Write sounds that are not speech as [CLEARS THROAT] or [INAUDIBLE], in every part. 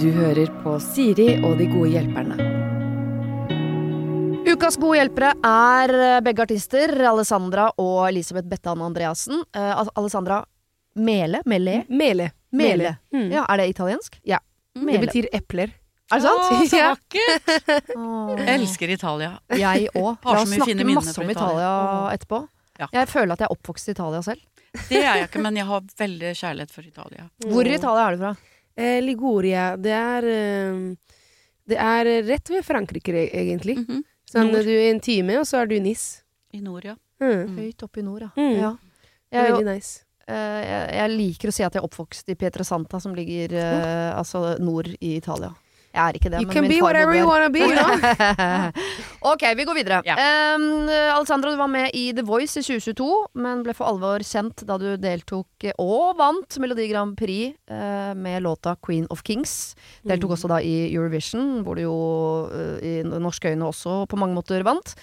Du hører på Siri og de gode hjelperne. Ukas gode hjelpere er eh, begge artister, Alessandra og Elisabeth Bettan Andreassen. Uh, Alessandra Mele? Mele? Mele. Mele. Mm. Ja, er det italiensk? Ja. Mele. Det betyr epler. Er det sant? Å, så [LAUGHS] vakkert! Jeg elsker Italia. Jeg òg. Har La oss snakke masse om Italia Italia. etterpå. Ja. Jeg føler at jeg er oppvokst i Italia selv. Det er jeg ikke, men jeg har veldig kjærlighet for Italia. Hvor i Italia er du fra? Eh, Liguria. Det er eh, Det er rett ved Frankrike, egentlig. egentlig. -hmm. Sånn, Nord. du er en time, og så er du i Nis. I nord, ja. Mm. Høyt oppe i nord, ja. Mm. ja. Jeg, veldig nice. Uh, jeg, jeg liker å si at jeg er oppvokst i Pietrasanta, som ligger eh, altså nord i Italia. Jeg er ikke det, You men can min be far whatever bodde you wanna be, you know? [LAUGHS] ok, vi går videre. Yeah. Um, Alessandra, du var med i The Voice i 2022, men ble for alvor kjent da du deltok og vant Melodi Grand Prix uh, med låta Queen of Kings. Deltok også da i Eurovision, hvor du jo uh, i norske øyne også på mange måter vant.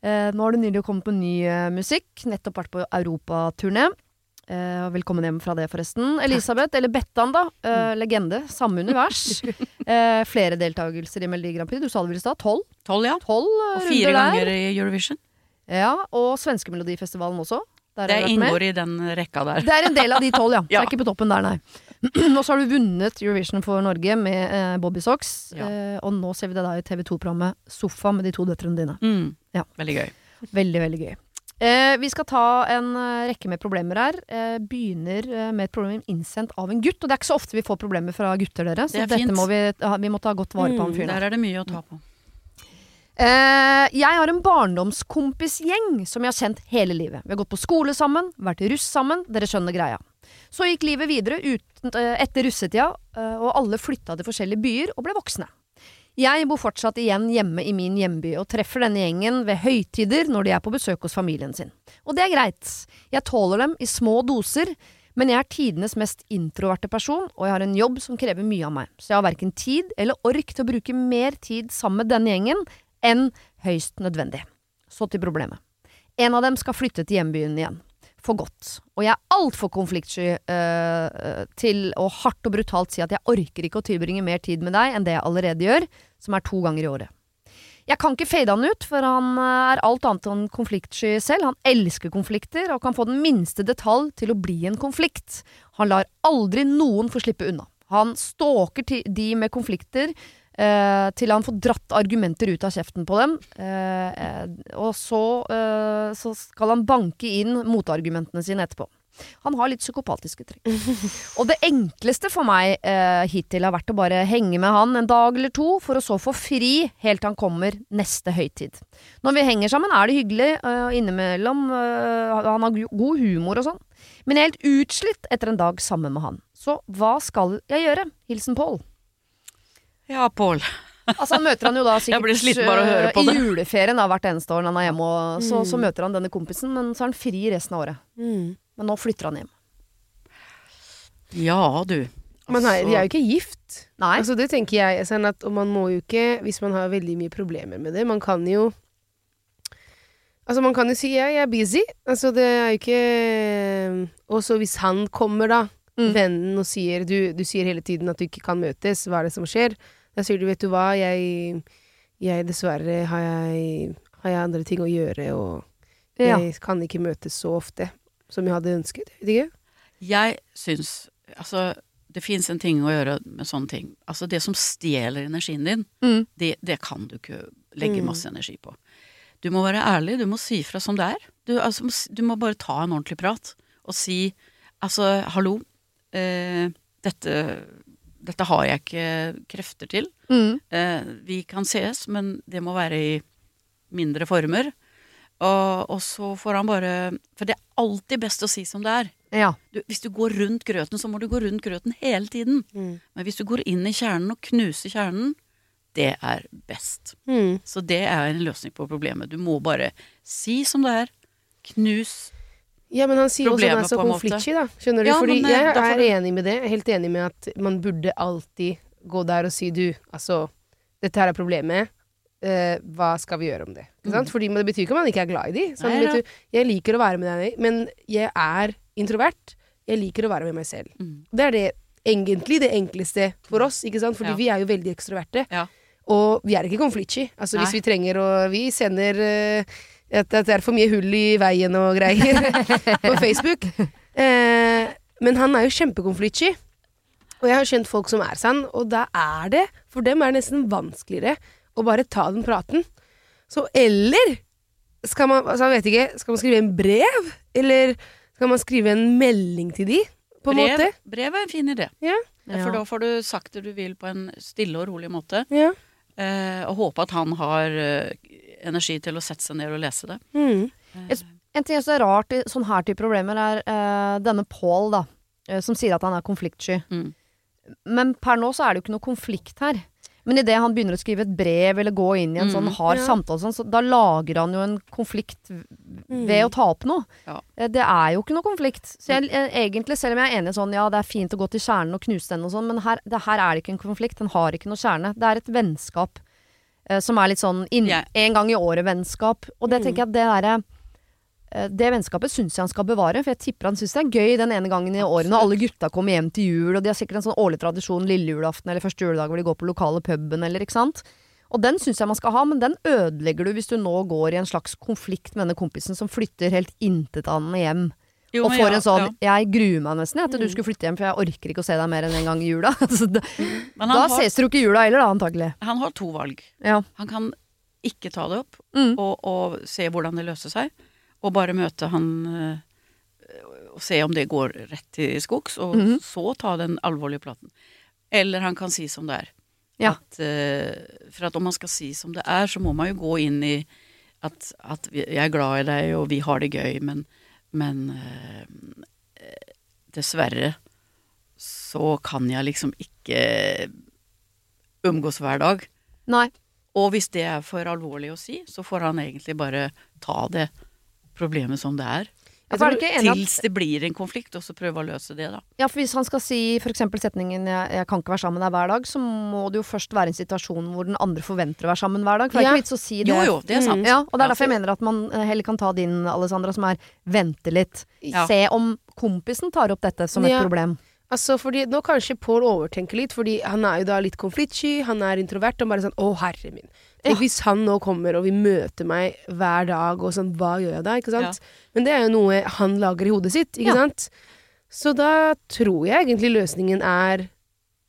Uh, nå har du nylig kommet på ny musikk, nettopp vært på europaturné. Og velkommen hjem fra det, forresten. Elisabeth, eller Bettan, da. Eh, legende. Samme univers. uh, [LAUGHS] flere deltakelser i Melodi Grand Prix. Du sa det vel i stad? Tolv? Tolv, ja. Tolv eh, Og fire ganger der. i Eurovision. Ja, og Svenske Melodifestivalen også. Det vært med. i den rekka der. Det er en del av de tolv, ja. [LAUGHS] Så Ja. jeg er ikke på toppen der, nei. [CLEARS THROAT] og så har du vunnet Eurovision for Norge med Bobby Socks. Ja. Og nå ser vi deg i TV 2-programmet Sofa med de to døtrene dine. Mm. Ja. Veldig gøy. Veldig, veldig gøy. Eh, vi skal ta en eh, rekke med problemer her. Eh, begynner eh, med et problem innsendt av en gutt. Og det er ikke så ofte vi får problemer fra gutter, dere. Så Det dette fint. må vi, vi må ta godt vare på han Mm, fyren. Der er det mye å ta på. Eh, jeg har en barndomskompisgjeng som jeg har kjent hele livet. Vi har gått på skole sammen, vært russ sammen, dere skjønner greia. Så gikk livet videre uten, eh, etter russetida, og alle flytta til forskjellige byer og ble voksne. Jeg bor fortsatt igjen hjemme i min hjemby og treffer denne gjengen ved høytider når de er på besøk hos familien sin. Og det er greit. Jeg tåler dem i små doser, men jeg er tidenes mest introverte person, og jeg har en jobb som krever mye av meg, så jeg har verken tid eller ork til å bruke mer tid sammen med denne gjengen enn høyst nødvendig. Så til problemet. En av dem skal flytte til hjembyen igjen. For godt. Og jeg er altfor konfliktsky øh, til å hardt og brutalt si at jeg orker ikke å tilbringe mer tid med deg enn det jeg allerede gjør, som er to ganger i året. Jeg kan ikke fade han ut, for han øh, er alt annet enn konfliktsky selv. Han elsker konflikter, og kan få den minste detalj til å bli en konflikt. Han lar aldri noen få slippe unna. Han stalker de med konflikter, eh, til han får dratt argumenter ut av kjeften på dem. Eh, eh, og så, eh, så skal han banke inn motargumentene sine etterpå. Han har litt psykopatiske trekk. og det enkleste for meg eh, hittil har vært å bare henge med han en dag eller to, for å så få fri helt til han kommer neste høytid. Når vi henger sammen er det hyggelig, eh, innimellom eh, Han har god humor og sånn. Men jeg er helt utslitt etter en dag sammen med han. Så hva skal jeg gjøre? Hilsen Pål. Ja, Pål. Altså Han møter han jo da [LAUGHS] sikkert det. i juleferien da, hvert eneste år når han er hjemme. Og, så, så møter han denne kompisen, men så er han fri resten av året. Mm. Men nå flytter han hjem. Ja, du. Men nei, de er jo ikke gift. Nei. Altså, det tenker jeg. Sånn at, og man må jo ikke, hvis man har veldig mye problemer med det Man kan jo Altså, man kan jo si ja, jeg er busy. Altså, det er jo ikke Og så hvis han kommer, da, Mm. vennen, og sier du, du sier hele tiden at du ikke kan møtes, hva er det som skjer? Da sier du, vet du hva, jeg, jeg dessverre har jeg, har jeg andre ting å gjøre, og Ja. jeg kan ikke møtes så ofte som jeg hadde ønsket. Ikke? Jeg syns Altså, det fins en ting å gjøre med sånne ting. Altså, det som stjeler energien din, Mm. det, det kan du ikke legge Mm. masse energi på. Du må være ærlig, du må si fra som det er. Du, altså, du må bare ta en ordentlig prat og si altså, hallo, eh, dette, dette har jeg ikke krefter til. Mm. Eh, vi kan ses, men det må være i mindre former. Og, og så får han bare For det er alltid best å si som det er. Ja. Du, hvis du går rundt grøten, så må du gå rundt grøten hele tiden. Mm. Men hvis du går inn i kjernen og knuser kjernen, det er best. Mm. Så det er en løsning på problemet. Du må bare si som det er. Knus. Ja, men han sier også at han er så konfliktsky, da. Skjønner du? Ja, Fordi eh, jeg er enig med det. Helt enig med at man burde alltid gå der og si du, altså, dette her er problemet. Eh, hva skal vi gjøre om det? Ikke sant? Fordi, det betyr ikke at man ikke er glad i de. Sånn, Nei, du, jeg liker å være med deg, men jeg er introvert. Jeg liker å være med meg selv. Mm. Det er det egentlig det enkleste for oss, ikke sant? Fordi Ja. vi er jo veldig ekstroverte. Ja. Og vi er ikke konfliktsky. Altså Nei. hvis vi trenger å Vi sender uh, at, at det er for mye hull i veien og greier [LAUGHS] på Facebook. Uh, men han er jo kjempekonfliktsky. Og jeg har kjent folk som er sånn, og da er det For dem er det nesten vanskeligere å bare ta den praten. Så eller skal man altså, jeg vet ikke, skal man skrive en brev? Eller skal man skrive en melding til de? På brev, måte? brev er en fin idé. Ja. For da får du sagt det du vil på en stille og rolig måte. ja. Eh, og håpe at han har eh, energi til å sette seg ned og lese det. Mm. En ting som er rart i sånne her type problemer, er eh, denne Paul, da. eh, som sier at han er konfliktsky. Mm. Men per nå så er det jo ikke noe konflikt her. Men idet han begynner å skrive et brev eller gå inn i en Mm, sånn hard ja. samtale, sånn, så da lager han jo en konflikt ved Mm. å ta opp noe. Ja. Eh, Det er jo ikke noe konflikt. Så jeg, egentlig, selv om jeg er enig sånn, ja det er fint å gå til kjernen og knuse den og sånn, men her, det her er det ikke en konflikt. Den har ikke noe kjerne. Det er et vennskap eh, som er litt sånn inn, yeah. en gang i året-vennskap. Og det Mm. tenker jeg at det derre eh, det vennskapet syns jeg han skal bevare, for jeg tipper han syns det er gøy den ene gangen i året når alle gutta kommer hjem til jul, og de har sikkert en sånn årlig tradisjon lille julaften eller første juledag hvor de går på lokale puben eller ikke sant. Og den syns jeg man skal ha, men den ødelegger du hvis du nå går i en slags konflikt med denne kompisen som flytter helt intetanende hjem. Jo, og får ja, en sånn ja. 'jeg gruer meg nesten jeg, til du skulle flytte hjem, for jeg orker ikke å se deg mer enn en gang i jula'. [LAUGHS] Da har, ses dere jo ikke i jula heller, da, antagelig. han har to valg. Ja. Han kan ikke ta det opp Mm. og, og se hvordan det løser seg, og bare møte han eh, og se om det går rett til skogs, og Mhm. så ta den alvorlige praten. Eller han kan si som det er. Ja. At, eh, for at om man skal si som det er, så må man jo gå inn i at, at vi, jeg er glad i deg, og vi har det gøy, men, men eh, dessverre så kan jeg liksom ikke umgås hver dag. Nei. Og hvis det er for alvorlig å si, så får han egentlig bare ta det problemet som det er. At Tils det blir en konflikt, og så prøve å løse det, da. Ja, for hvis han skal si f.eks. setningen jeg, 'jeg kan ikke være sammen med deg hver dag', så må det jo først være en situasjon hvor den andre forventer å være sammen hver dag. For det er ikke vits å si det. Jo, jo, det er sant. Ja, og det er Ja. derfor jeg mener at man eh, heller kan ta din, Alessandra, som er 'vente litt'. Ja. Se om kompisen tar opp dette som et Ja. problem. Altså, fordi Nå kanskje Pål overtenker litt, fordi han er jo da litt konfliktsky, han er introvert, og bare sånn Å, herre min. Ja. hvis han nå kommer og vil møte meg hver dag, og sånn, hva gjør jeg da? Ikke sant? Men det er jo noe han lager i hodet sitt, ikke Ja. sant? Så da tror jeg egentlig løsningen er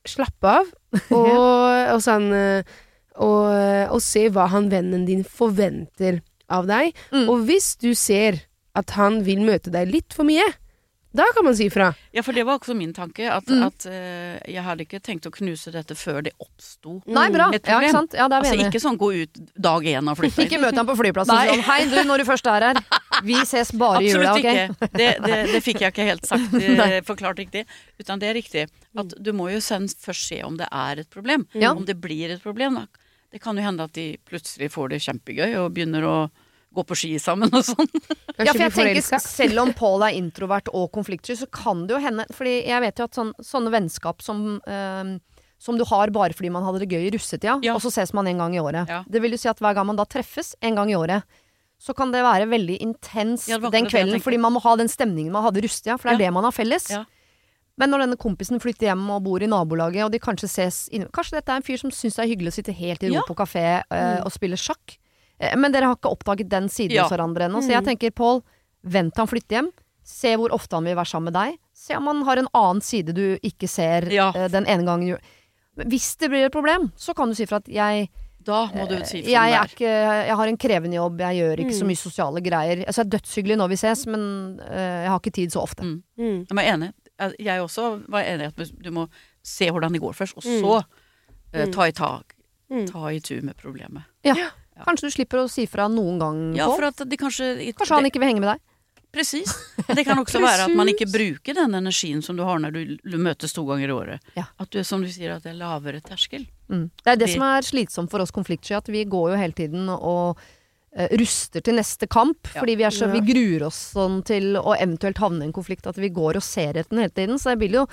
slappe av, [LAUGHS] og, og sånn eh, og, og se hva han vennen din forventer av deg. Mm. Og hvis du ser at han vil møte deg litt for mye, da kan man si ifra. Ja, for det var også min tanke, at, Mm. at uh, jeg hadde ikke tenkt å knuse dette før det oppsto. Bra. Et Ja, ikke sant? Ja, Altså ikke sånn gå ut dag én og flytte Ikke møte ham på flyplassen og sånn 'hei, du, når du først er her, vi ses bare i jula', Absolutt ikke. Det, det, det fikk jeg ikke helt sagt [LAUGHS] eh, forklart riktig. Utan det er riktig. At du må jo først se om det er et problem. Ja. Om det blir et problem. Da. Det kan jo hende at de plutselig får det kjempegøy og begynner å gå på ski sammen og sånn. [LAUGHS] Ja, for jeg tenker. Selv om Paul er introvert og konfliktsky, så kan det jo hende Fordi jeg vet jo at sånn, sånne vennskap som, øh, som du har bare fordi man hadde det gøy i russetida, Ja. og så ses man en gang i året. Ja. Det vil jo si at hver gang man da treffes en gang i året, så kan det være veldig intens Ja, den kvelden, fordi man må ha den stemningen man hadde i russetida, for det er Ja. det man har felles. Ja. Men når denne kompisen flytter hjem og bor i nabolaget, og de kanskje ses inne Kanskje dette er en fyr som syns det er hyggelig å sitte helt i ro Ja. på kafé eh, og spille sjakk. Eh, Men dere har ikke oppdaget den siden Ja. hos hverandre ennå. Så jeg tenker, Pål, vent til han flytter hjem. Se hvor ofte han vil være sammen med deg. Se om han har en annen side du ikke ser Ja. eh, den ene gangen. Hvis det blir et problem, så kan du si fra at jeg, Da må du si fra jeg, er. ikke, jeg har en krevende jobb, jeg gjør ikke så mye sosiale greier. Altså, jeg er dødshyggelig når vi ses, men eh, jeg har ikke tid så ofte. Mm. Mm. Jeg var enig. Jeg- Jeg også var enig i at du må se hvordan det går først, og så uh, ta i tak. Mm. Ta i tur med problemet. Ja. Kanskje du slipper å si fra noen gang, Ja, for at de kanskje Kanskje han ikke vil henge med deg? Precis. Det kan også være at man ikke bruker den energien som du har når du, du møtes to ganger i året. Ja. At du, som du sier, at det er lavere terskel. Mm. Det er det Vi- som er slitsomt for oss konfliktsky, at vi går jo hele tiden og uh, ruster til neste kamp. Ja. Fordi vi, er så, vi gruer oss sånn til å eventuelt havne i en konflikt at vi går og ser etter den hele tiden. Så jeg vil jo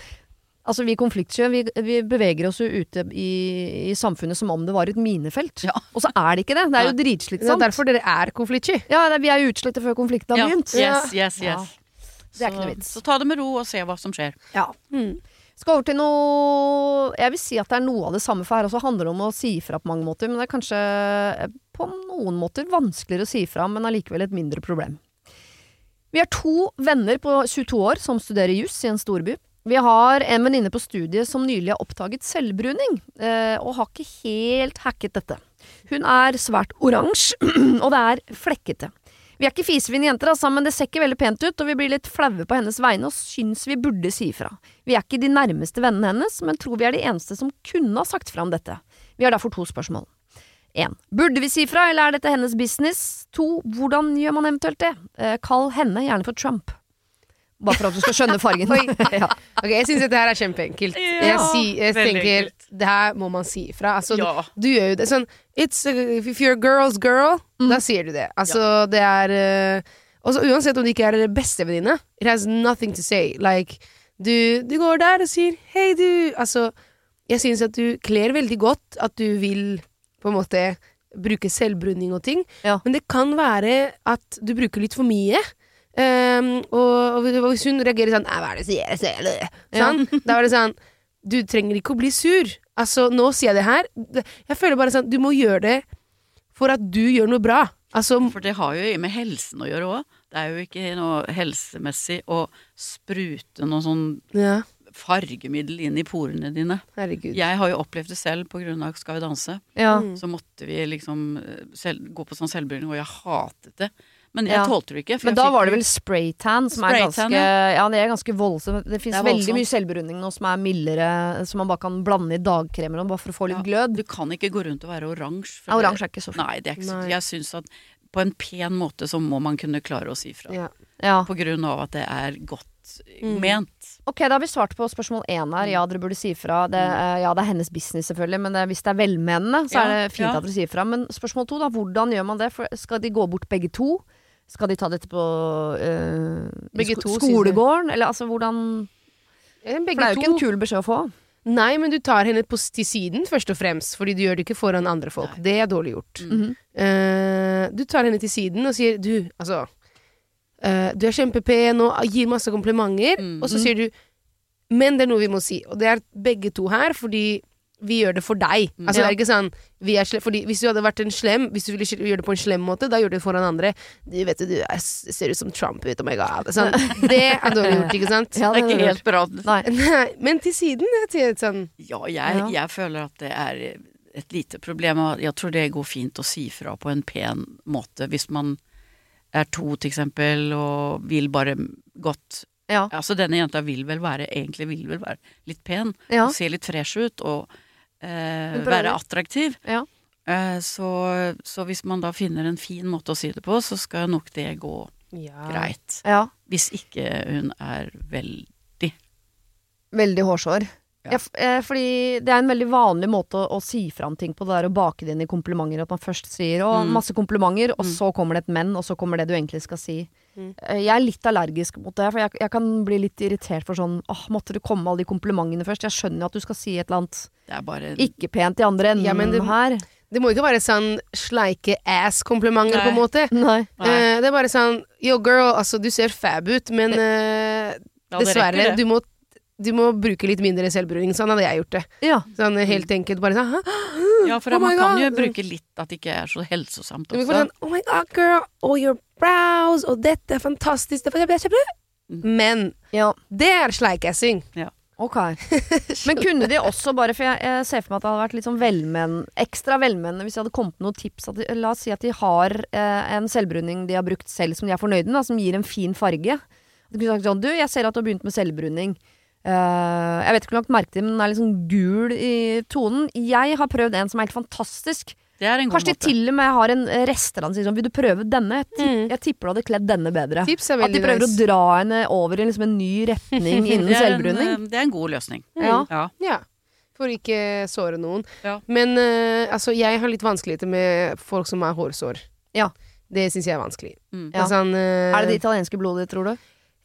Altså vi konfliktsky, vi, vi beveger oss jo ute i, i samfunnet som om det var et minefelt. Ja. Og så er det ikke det. Det er jo Det er derfor dere er konfliktsky. Ja, det, vi er jo utslettet før konflikten har Ja. begynt. Yes, yes, yes. Det er så, ikke noe vits. Så ta det med ro og se hva som skjer. Ja. Mm. Skal over til noe Jeg vil si at det er noe av det samme, for her også handler det om å si ifra på mange måter. Men det er kanskje eh, på noen måter vanskeligere å si ifra, men allikevel et mindre problem. Vi er to venner på 22 år som studerer juss i en storby. Vi har en venninne på studiet som nylig har oppdaget selvbruning, eh, og har ikke helt hacket dette. Hun er svært oransje, [CLEARS THROAT] og det er flekkete. Vi er ikke fisefine jenter, altså, men det ser ikke veldig pent ut, og vi blir litt flaue på hennes vegne og syns vi burde si ifra. Vi er ikke de nærmeste vennene hennes, men tror vi er de eneste som kunne ha sagt fra om dette. Vi har derfor to spørsmål. 1. Burde vi si fra, eller er dette hennes business? 2. Hvordan gjør man eventuelt det? Eh, kall henne gjerne for Trump. Bare for at du skal skjønne fargen. [LAUGHS] [LAUGHS] ja. Ok, Jeg syns dette her er kjempeenkelt. Ja, jeg, si- jeg tenker enkelt. det her må man si ifra. Altså, Ja. Du gjør jo det sånn it's, uh, If you're a girl's girl, Mm. da sier du det. Altså, det er uh, også, Uansett om det ikke er bestevenninne, it has nothing to say. Like, du, du går der og sier 'hei, du' Altså, jeg syns at du kler veldig godt at du vil på en måte bruke selvbruning og ting, Ja. men det kan være at du bruker litt for mye. Um, og, og hvis hun reagerer sånn hva er det sier?' Jeg sier?' det», Sånn, Da var det sånn Du trenger ikke å bli sur. Altså, nå sier jeg det her. Jeg føler bare sånn Du må gjøre det for at du gjør noe bra. Altså, For det har jo med helsen å gjøre òg. Det er jo ikke noe helsemessig å sprute noe sånn ja, fargemiddel inn i porene dine. herregud. Jeg har jo opplevd det selv på grunn av Skal vi danse. Ja. Så måtte vi liksom eh, selv, gå på sånn selvbryning, og jeg hatet det. Men jeg Ja. tålte det ikke. Men da var det vel spraytan som er ganske Ja, det er ganske voldsomt. Det fins veldig mye selvberunding nå som er mildere, som man bare kan blande i dagkremer om, bare for å få litt Ja, glød. Du kan ikke gå rundt og være oransje. Ja, oransje er ikke så fint. Nei, det ikke Nei. Jeg syns at på en pen måte så må man kunne klare å si fra. Ja. Ja. På grunn av at det er godt Mm. ment. Ok, da har vi svart på spørsmål én her. Ja, dere burde si fra. Det, eh, ja, det er hennes business, selvfølgelig, men det, hvis det er velmenende, så er det fint ja. at dere sier fra. Men spørsmål to, da. Hvordan gjør man det? For skal de gå bort begge to? Skal de ta dette på uh, Begge sko to, skolegården? Eller altså, hvordan Eh, For Begge det er jo ikke en kul beskjed å få. Nei, men du tar henne på, til siden, først og fremst. Fordi du gjør det ikke foran andre folk. Nei. Det er dårlig gjort. Mm -hmm. uh, du tar henne til siden og sier du, altså uh, Du er kjempepen og gir masse komplimenter, Mm. og så sier du Men det er noe vi må si, og det er begge to her, fordi vi gjør det for deg. Mm. Altså Ja. det er ikke sånn vi er fordi Hvis du hadde vært en slem Hvis du ville gjøre det på en slem måte, da gjør du det foran andre. Du vet du, du er, ser ut som Trump ut, oh my god. Sånn, det er dårlig gjort, ikke sant? Ja, Det er ikke helt bra. Nei. [LAUGHS] Nei, men til siden jeg sier det sånn Ja, jeg, Ja. jeg føler at det er et lite problem, og jeg tror det går fint å si fra på en pen måte. Hvis man er to, til eksempel, og vil bare godt Ja. Altså, denne jenta vil vel være, egentlig vil vel være litt pen, Ja. og se litt fresh ut, og. Være attraktiv. Ja. Eh, så, så hvis man da finner en fin måte å si det på, så skal nok det gå ja. greit. ja. Hvis ikke hun er veldig Veldig hårsår. Ja. Eh, fordi det er en veldig vanlig måte å, å si fra om ting på. Det er å bake det inn i komplimenter. At man først sier å, Mm. masse komplimenter, og Mm. så kommer det et men, og så kommer det du egentlig skal si. Mm. Eh, Jeg er litt allergisk mot det, for jeg, jeg kan bli litt irritert for sånn åh, måtte det komme alle de komplimentene først? Jeg skjønner jo at du skal si et eller annet Det er bare ikke pent i andre enden Ja, men det- her. Det må ikke være sånn sleike ass-komplimenter, på en måte. Nei. [LAUGHS] Nei. Eh, det er bare sånn Yo, girl, altså, du ser fab ut, men eh, Ja, dessverre, du må, du må bruke litt mindre selvbruning. Sånn hadde jeg gjort det. Ja. Sånn helt enkelt bare sånn Ja, for Oh man kan jo bruke litt at det ikke er så helsesamt også. sånn Oh my god, girl, all your brows, og dette er fantastisk det er kjempe- Mm. Men ja. det er sleikassing. Ok. [LAUGHS] Men kunne de også bare For jeg, jeg ser for meg at det hadde vært litt sånn velmenn, ekstra velmenende hvis de hadde kommet med noen tips. At de, la oss si at de har eh, en selvbruning de har brukt selv som de er fornøyd med, da, som gir en fin farge. Du kunne sagt sånn Du, jeg ser at du har begynt med selvbruning. Eh, jeg vet ikke om du har merket det, men den er litt sånn gul i tonen. Jeg har prøvd en som er helt fantastisk. Det er en god Kanskje de til og med har en restaurant som sier sånn Vil du prøve denne? Jeg, tipp, Mm. jeg tipper du hadde kledd denne bedre. Tips er At de prøver nice. å dra henne over i liksom en ny retning [LAUGHS] innen det, selvbruning. en, eh, det er en god løsning. Ja. Ja. Ja. For ikke såre noen. Ja. Men uh, altså, jeg har litt vanskeligheter med folk som har hårsår. Ja. Det syns jeg er vanskelig. Mm. Ja. Altså, uh, Er det det italienske blodet, tror du?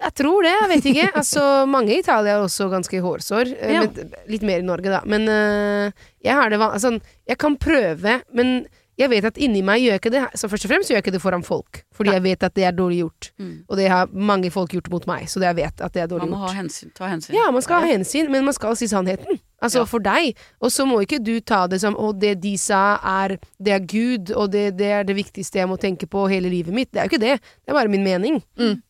Jeg tror det, jeg vet ikke. [LAUGHS] Altså, mange i Italia har også ganske hårsår. eh, Ja. men, litt mer i Norge, da. Men uh, jeg har det altså, Jeg kan prøve, men Jeg vet at inni meg gjør jeg ikke det. Så først og fremst gjør jeg ikke det foran folk. Fordi jeg vet at det er dårlig gjort. Mm. Og det har mange folk gjort mot meg, så jeg vet at det er dårlig Man må gjort. ha hensyn, ta hensyn. Ja, man skal ha hensyn, men man skal si sannheten. Altså Ja. for deg. Og så må ikke du ta det som å, det de sa er Det er Gud, og det, det er det viktigste jeg må tenke på hele livet mitt. Det er jo ikke det. Det er bare min mening. Jeg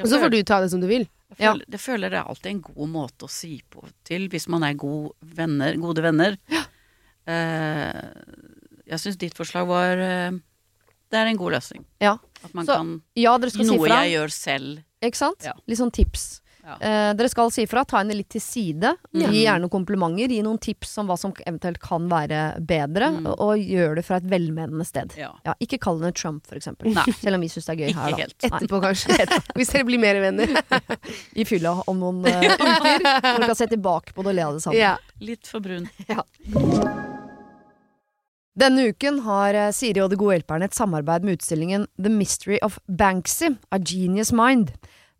Og så får du ta det som du vil. Jeg føler, jeg føler det er alltid en god måte å si på til hvis man er god venner, gode venner. Eh, jeg syns ditt forslag var eh, Det er en god løsning. Ja. At man Så, kan Ja, Noe fra. jeg gjør selv. Ikke sant? Ja. Litt sånn tips. Ja. Eh, dere skal si fra, ta henne litt til side. Ja. Gi gjerne noen komplimenter. Gi noen tips om hva som eventuelt kan være bedre, Mm. og, og gjør det fra et velmenende sted. Ja. Ja, ikke kall henne Trump, for eksempel. Nei. [LAUGHS] Selv om vi syns det er gøy Ikke her, da. helt. Etterpå, kanskje. [LAUGHS] Hvis dere blir mer venner. [LAUGHS] I fylla om noen uh, uker. Når dere kan se tilbake på det og le av det sammen. Ja. Litt for brun. Denne uken har eh, Siri og De gode hjelperne et samarbeid med utstillingen The Mystery of Banksy, A Genius Mind.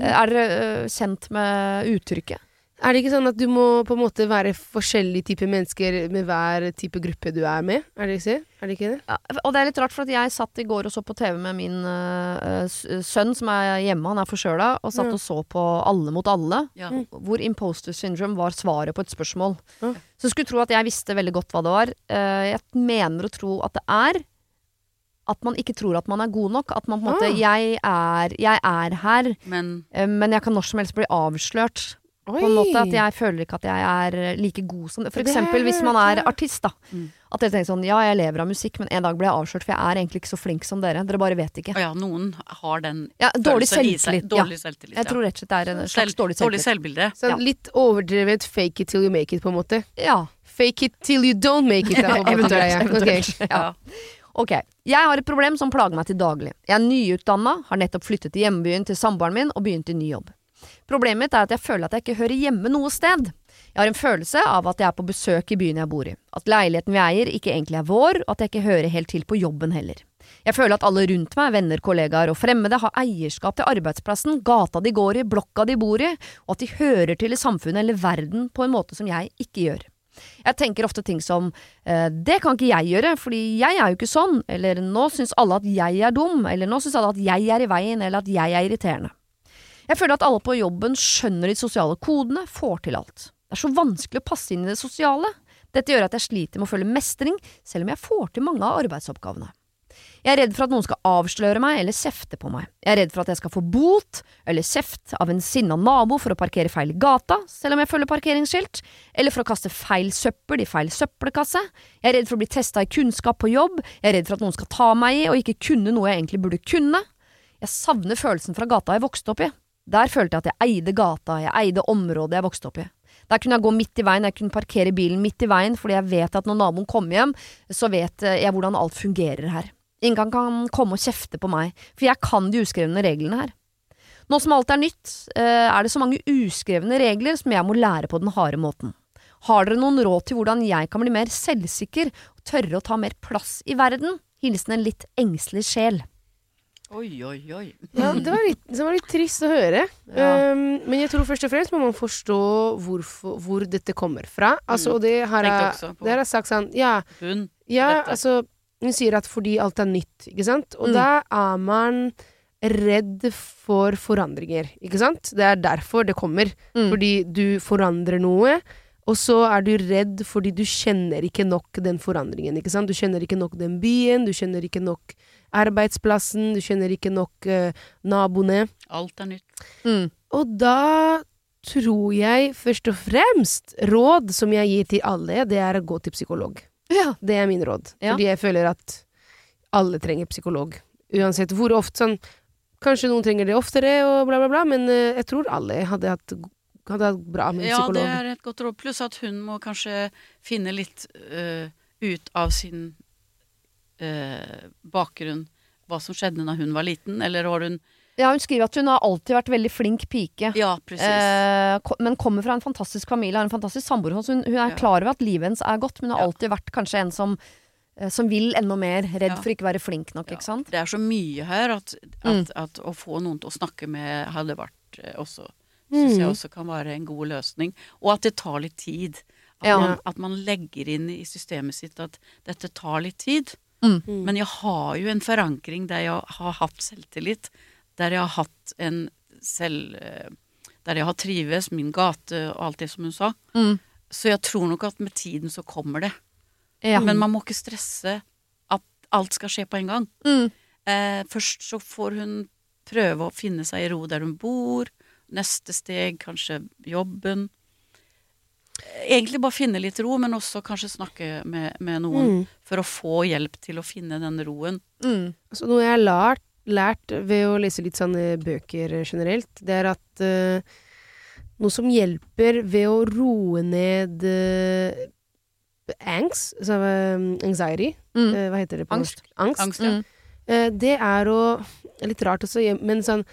Eh, Er dere eh, kjent med uttrykket? Er det ikke sånn at du må på en måte være forskjellige typer mennesker med hver type gruppe du er med? Er det ikke, er det, ikke det? Ja, og det er litt rart, for at jeg satt i går og så på TV med min uh, sønn som er hjemme, han er forkjøla, og satt mm. og så på Alle mot alle, Ja. hvor imposter syndrome var svaret på et spørsmål. Ja. Så skulle tro at jeg visste veldig godt hva det var. Uh, jeg mener å tro at det er at man ikke tror at man er god nok. At man på en måte Ah. jeg, er, jeg er her, Men eh, men jeg kan når som helst bli avslørt. På en måte At jeg føler ikke at jeg er like god som det. For eksempel hvis man er artist, da. Mm. At dere tenker sånn Ja, jeg lever av musikk, men en dag blir jeg avslørt, for jeg er egentlig ikke så flink som dere. Dere bare vet ikke. å ja, noen har den Ja, dårlig følelsen i seg. selvtillit. Ja. Jeg tror rett og slett det er en slags dårlig dårlig selvtillit. selvbilde. Så Ja. litt overdrevet fake it till you make it, på en måte. Ja, Fake it till you don't make it. er på en måte eventuelt. greia. Ok. Jeg har et problem som plager meg til daglig. Jeg er nyutdanna, har nettopp flyttet til hjembyen til samboeren min og begynt i ny jobb. Problemet mitt er at jeg føler at jeg ikke hører hjemme noe sted. Jeg har en følelse av at jeg er på besøk i byen jeg bor i. At leiligheten vi eier ikke egentlig er vår, og at jeg ikke hører helt til på jobben heller. Jeg føler at alle rundt meg, venner, kollegaer og fremmede, har eierskap til arbeidsplassen, gata de går i, blokka de bor i, og at de hører til i samfunnet eller verden på en måte som jeg ikke gjør. Jeg tenker ofte ting som eh, det kan ikke jeg gjøre, fordi jeg er jo ikke sånn, eller nå syns alle at jeg er dum, eller nå syns alle at jeg er i veien, eller at jeg er irriterende. Jeg føler at alle på jobben skjønner de sosiale kodene, får til alt. Det er så vanskelig å passe inn i det sosiale. Dette gjør at jeg sliter med å føle mestring, selv om jeg får til mange av arbeidsoppgavene. Jeg er redd for at noen skal avsløre meg eller kjefte på meg. Jeg er redd for at jeg skal få bot eller kjeft av en sinna nabo for å parkere feil i gata, selv om jeg følger parkeringsskilt, eller for å kaste feil søppel i feil søppelkasse. Jeg er redd for å bli testa i kunnskap på jobb, jeg er redd for at noen skal ta meg i og ikke kunne noe jeg egentlig burde kunne. Jeg savner følelsen fra gata jeg vokste opp i. Der følte jeg at jeg eide gata, jeg eide området jeg vokste opp i. Der kunne jeg gå midt i veien, jeg kunne parkere bilen midt i veien, fordi jeg vet at når naboen kommer hjem, så vet eh, jeg hvordan alt fungerer her. Ingen kan komme og kjefte på meg, for jeg kan de uskrevne reglene her. Nå som alt er nytt, eh, er det så mange uskrevne regler som jeg må lære på den harde måten. Har dere noen råd til hvordan jeg kan bli mer selvsikker og tørre å ta mer plass i verden? Hilsen en litt engstelig sjel. Oi, oi, oi. Ja, det var litt, det var litt trist å høre. Ja. Um, men jeg tror først og fremst må man forstå hvorfor, hvor dette kommer fra. Altså, Mm. og det har jeg, det har jeg sagt sånn Ja, hun. ja Dette. altså Hun sier at fordi alt er nytt, ikke sant? Og Mm. da er man redd for forandringer, ikke sant? Det er derfor det kommer. Mm. Fordi du forandrer noe, og så er du redd fordi du kjenner ikke nok den forandringen, ikke sant? Du kjenner ikke nok den byen, du kjenner ikke nok arbeidsplassen, du kjenner ikke nok uh, naboene. Alt er nytt. Mm. Og da tror jeg først og fremst råd som jeg gir til alle, det er å gå til psykolog. Ja. Det er min råd. Ja. Fordi jeg føler at alle trenger psykolog. Uansett hvor ofte sånn Kanskje noen trenger det oftere, og bla, bla, bla, men eh, jeg tror alle hadde hatt, hadde hatt bra med en Ja, det er et godt råd. Pluss at hun må kanskje finne litt øh, ut av sin øh, bakgrunn hva som skjedde da hun var liten, eller har hun Ja, hun skriver at hun har alltid vært veldig flink pike. Ja. Eh, men kommer fra en fantastisk familie, har en fantastisk samboer. Hun, hun er Ja. klar over at livet hennes er godt, men hun har Ja. alltid vært kanskje en som, eh, som vil enda mer. Redd Ja. for ikke å være flink nok, Ja, ikke sant? Det er så mye her at, Mm. at, at å få noen til å snakke med hadde vært eh, også Syns jeg Mm. også kan være en god løsning. Og at det tar litt tid. At, Ja. man, at man legger inn i systemet sitt at dette tar litt tid. Mm. Mm. Men jeg har jo en forankring der jeg har hatt selvtillit. Der jeg har hatt en selv... eh, Der jeg har trives, min gate og alt det som hun sa. Mm. Så jeg tror nok at med tiden så kommer det. Ja. Men man må ikke stresse at alt skal skje på en gang. Mm. Eh, først så får hun prøve å finne seg i ro der hun bor. Neste steg kanskje jobben. Eh, Egentlig bare finne litt ro, men også kanskje snakke med, med noen Mm. for å få hjelp til å finne den roen. Mm. Så noe jeg har lært, lært ved å lese litt sånne bøker generelt, det er at uh, noe som hjelper ved å roe ned uh, angst, så, eh, anxiety, Mm. uh, hva heter det på Angst. norsk? Angst. Angst, ja. Mm. uh, det er å Litt rart også, men sånn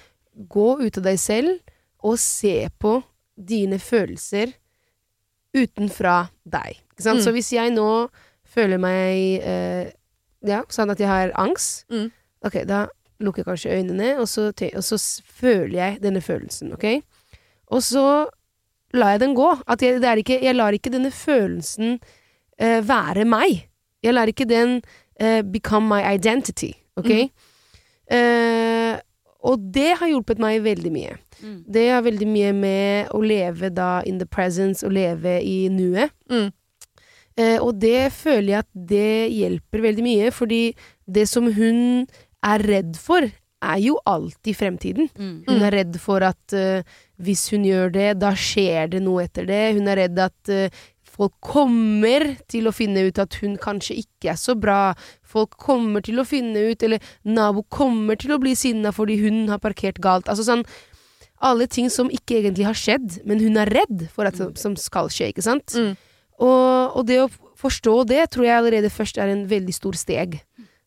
Gå ut av deg selv og se på dine følelser utenfra deg. Ikke sant? Mm. Så hvis jeg nå føler meg Ja, sånn at jeg har angst, Mm. ok, da lukker kanskje øynene, og så, og så føler jeg denne følelsen, ok? Og så lar jeg den gå. At jeg, er ikke, jeg lar ikke denne følelsen uh, være meg. Jeg lar ikke den uh, become my identity, ok? Eh, og det har hjulpet meg veldig mye. Mm. Det har veldig mye med å leve da in the presence, å leve i nuet. Mm. Og det føler jeg at det hjelper veldig mye, fordi det som hun er redd for, er jo alltid fremtiden. Mm. Hun er redd for at uh, hvis hun gjør det, da skjer det noe etter det. Hun er redd at uh, folk kommer til å finne ut at hun kanskje ikke er så bra. Folk kommer til å finne ut, eller nabo kommer til å bli sinna fordi hun har parkert galt. Altså sånn Alle ting som ikke egentlig har skjedd, men hun er redd for at som, som skal skje, ikke sant? Mm. Og, og det å forstå det, tror jeg allerede først er en veldig stor steg.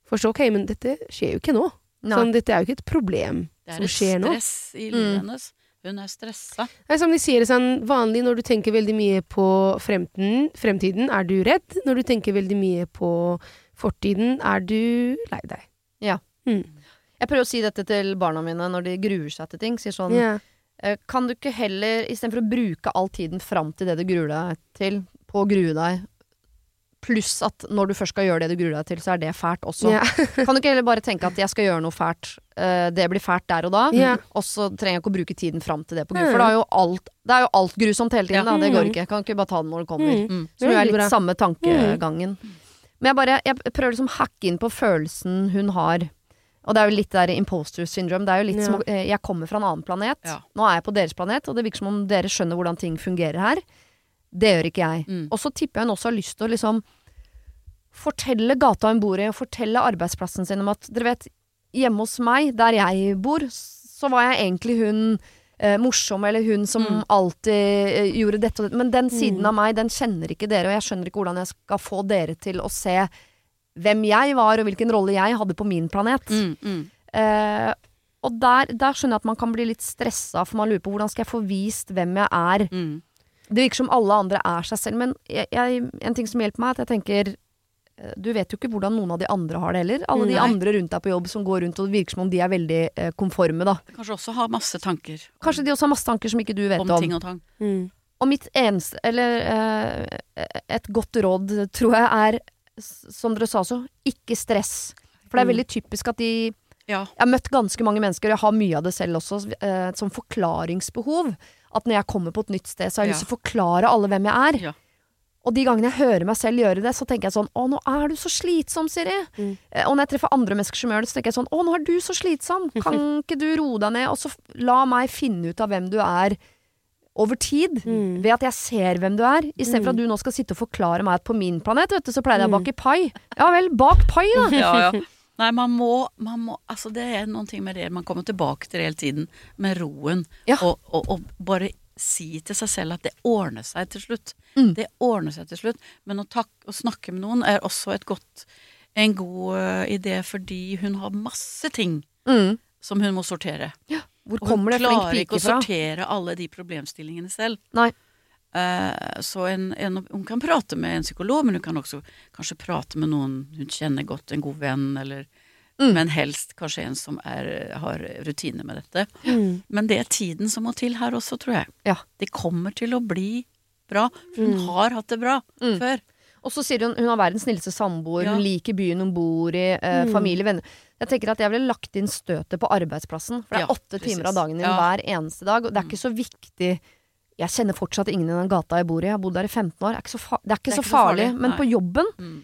Forstå, ok, men dette skjer jo ikke nå. Sånn, dette er jo ikke et problem Det er som et skjer nå. stress i livet Mm. hennes. Hun er stressa. Det er som de sier, sånn, vanlig når du tenker veldig mye på fremtiden, fremtiden, er du redd. Når du tenker veldig mye på fortiden, er du lei deg. Ja. Mm. Jeg prøver å si dette til barna mine når de gruer seg til ting. Sier sånn eh, Kan du ikke heller, istedenfor å bruke all tiden fram til det du gruer deg til, på å grue deg, pluss at når du først skal gjøre det du gruer deg til, så er det fælt også. Yeah. [LAUGHS] Kan du ikke heller bare tenke at jeg skal gjøre noe fælt, uh, det blir fælt der og da, yeah. og så trenger jeg ikke å bruke tiden fram til det på gru. Mm. For det er jo alt, det er jo alt grusomt hele tiden, Ja. da. Det går Mm. ikke. Jeg kan ikke bare ta det når det kommer. Mm. Mm. Som jo er litt bra. samme tankegangen. Men jeg bare Jeg prøver liksom å hacke inn på følelsen hun har. Og det er jo litt der imposter syndrome. Det er jo litt Ja. som eh, Jeg kommer fra en annen planet. Ja. Nå er jeg på deres planet, og det virker som om dere skjønner hvordan ting fungerer her. Det gjør ikke jeg. Mm. Og så tipper jeg hun også har lyst til å liksom fortelle gata hun bor i, og fortelle arbeidsplassen sin om at dere vet, hjemme hos meg, der jeg bor, så var jeg egentlig hun eh, morsom, eller hun som Mm. alltid eh, gjorde dette og dette. Men den siden Mm. av meg, den kjenner ikke dere, og jeg skjønner ikke hvordan jeg skal få dere til å se hvem jeg var, og hvilken rolle jeg hadde på min planet. Mm, mm. Eh, og der, der skjønner jeg at man kan bli litt stressa, for man lurer på hvordan skal jeg få vist hvem jeg er. Det virker som alle andre er seg selv, men jeg, jeg, en ting som hjelper meg, er at jeg tenker eh, du vet jo ikke hvordan noen av de andre har det heller. Alle de Nei. andre rundt deg på jobb som går rundt og det virker som om de er veldig eh, konforme, da. Kanskje også har masse tanker Kanskje de også har masse tanker som ikke du vet om om. ting og tang. Mm. Og mitt eneste, eller eh, et godt råd, tror jeg er, som dere sa så, ikke stress. For det er Mm. veldig typisk at de Ja. Jeg har møtt ganske mange mennesker, og jeg har mye av det selv også, eh, som forklaringsbehov. At når jeg kommer på et nytt sted, så har jeg Ja. lyst til å forklare alle hvem jeg er. Ja. Og de gangene jeg hører meg selv gjøre det, så tenker jeg sånn Å, nå er du så slitsom, Siri. Mm. Eh, Og når jeg treffer andre mennesker som gjør det, så tenker jeg sånn Å, nå er du så slitsom. Kan [LAUGHS] ikke du roe deg ned? Og så la meg finne ut av hvem du er over tid. Mm. Ved at jeg ser hvem du er, istedenfor Mm. at du nå skal sitte og forklare meg at på min planet, vet du, så pleide jeg å Mm. bake pai. Ja vel, bak pai, da. [LAUGHS] Ja, ja. Nei, man må, man må Altså, det er noen ting med det man kommer tilbake til hele tiden, med roen. Ja. Og, og, og bare si til seg selv at det ordner seg til slutt. Mm. Det ordner seg til slutt. Men å, tak, å snakke med noen er også et godt, en god eh, idé, fordi hun har masse ting Mm. som hun må sortere. Hvor Og hun kommer det flink klarer ikke å sortere alle de problemstillingene selv. Nei. Eh, så en, en, hun kan prate med en psykolog, men hun kan også kanskje prate med noen hun kjenner godt, en god venn, eller Mm. Men helst kanskje en som er, har rutine med dette. Mm. Men det er tiden som må til her også, tror jeg. Ja. Det kommer til å bli bra. For hun Mm. har hatt det bra Mm. før. Og så sier hun hun har verdens snilleste samboer, Ja. hun liker byen hun bor i, eh, Mm. familie, venner. Jeg tenker at jeg ville lagt inn støtet på arbeidsplassen. For det er Ja, åtte precis. timer av dagen din hver eneste dag, og det er Mm. ikke så viktig Jeg kjenner fortsatt ingen i den gata jeg bor i, jeg har bodd der i 15 år. Det er ikke så, fa er ikke er så ikke farlig. farlig, Men på jobben Mm.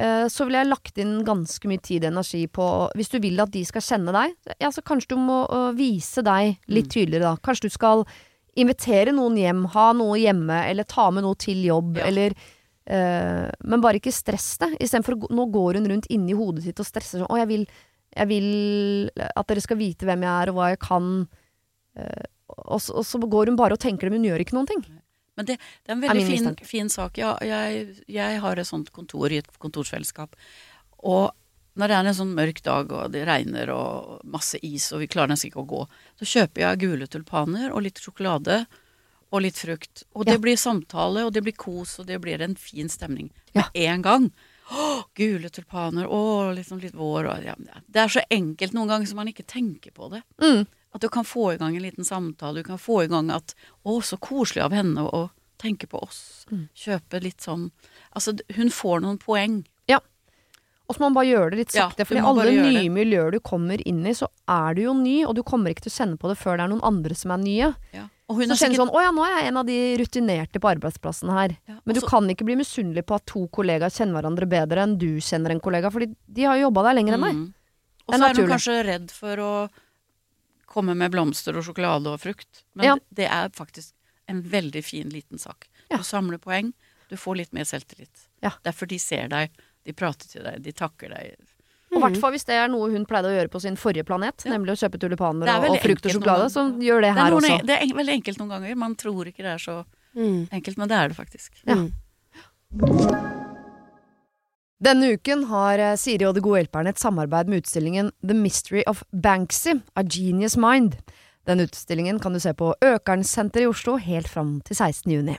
uh, så ville jeg lagt inn ganske mye tid og energi på Hvis du vil at de skal kjenne deg, ja, så kanskje du må uh, vise deg litt Mm. tydeligere, da. Kanskje du skal invitere noen hjem, ha noe hjemme, eller ta med noe til jobb, Ja. eller uh, Men bare ikke stress det. Istedenfor Nå går hun rundt inni hodet sitt og stresser sånn Å, jeg vil, jeg vil at dere skal vite hvem jeg er, og hva jeg kan. Og, så, og så går hun bare og tenker det, men hun gjør ikke noen ting. Men det, det er en veldig er fin, fin sak. Ja, jeg, jeg har et sånt kontor i et kontorfellesskap. Og når det er en sånn mørk dag, og det regner og masse is, og vi klarer nesten ikke å gå, så kjøper jeg gule tulpaner og litt sjokolade og litt frukt. Og det Ja. blir samtale, og det blir kos, og det blir en fin stemning Ja. med en gang. Å, gule tulpaner, å, liksom litt vår og ja, Det er så enkelt noen ganger som man ikke tenker på det. Mm. At du kan få i gang en liten samtale, du kan få i gang at 'Å, så koselig av henne å tenke på oss'. Mm. Kjøpe litt sånn Altså, hun får noen poeng. Ja. Og så må man bare gjøre det litt sakte, Ja, for i alle nye miljøer du kommer inn i, så er du jo ny, og du kommer ikke til å kjenne på det før det er noen andre som er nye. Ja. Og hun Så er kjenner sikkert sånn 'Å ja, nå er jeg en av de rutinerte på arbeidsplassen her'. ja, Men du så... kan ikke bli misunnelig på at to kollegaer kjenner hverandre bedre enn du kjenner en kollega, fordi de har jo jobba der lenger enn deg. Mm. Og Det er så er hun kanskje redd for å komme med blomster og sjokolade og frukt. Men Ja. det- det er faktisk en veldig fin liten sak. Ja. Du samler poeng, du får litt mer selvtillit. Ja. Derfor de ser deg, de prater til deg, de takker deg. Hvert fall hvis det er noe hun pleide å gjøre på sin forrige planet, Ja. nemlig å kjøpe tulipaner er og, frukt og sjokolade, så gjør det Det er, her noen, også. det er veldig enkelt noen ganger. Man tror ikke det er så Mm. enkelt, men det er det faktisk. Ja. Mm. Denne uken har eh, Siri og De gode hjelperne et samarbeid med utstillingen The Mystery of Banksy, A Genius Mind. Den utstillingen kan du se på Økernsenteret i Oslo helt fram til 16. juni.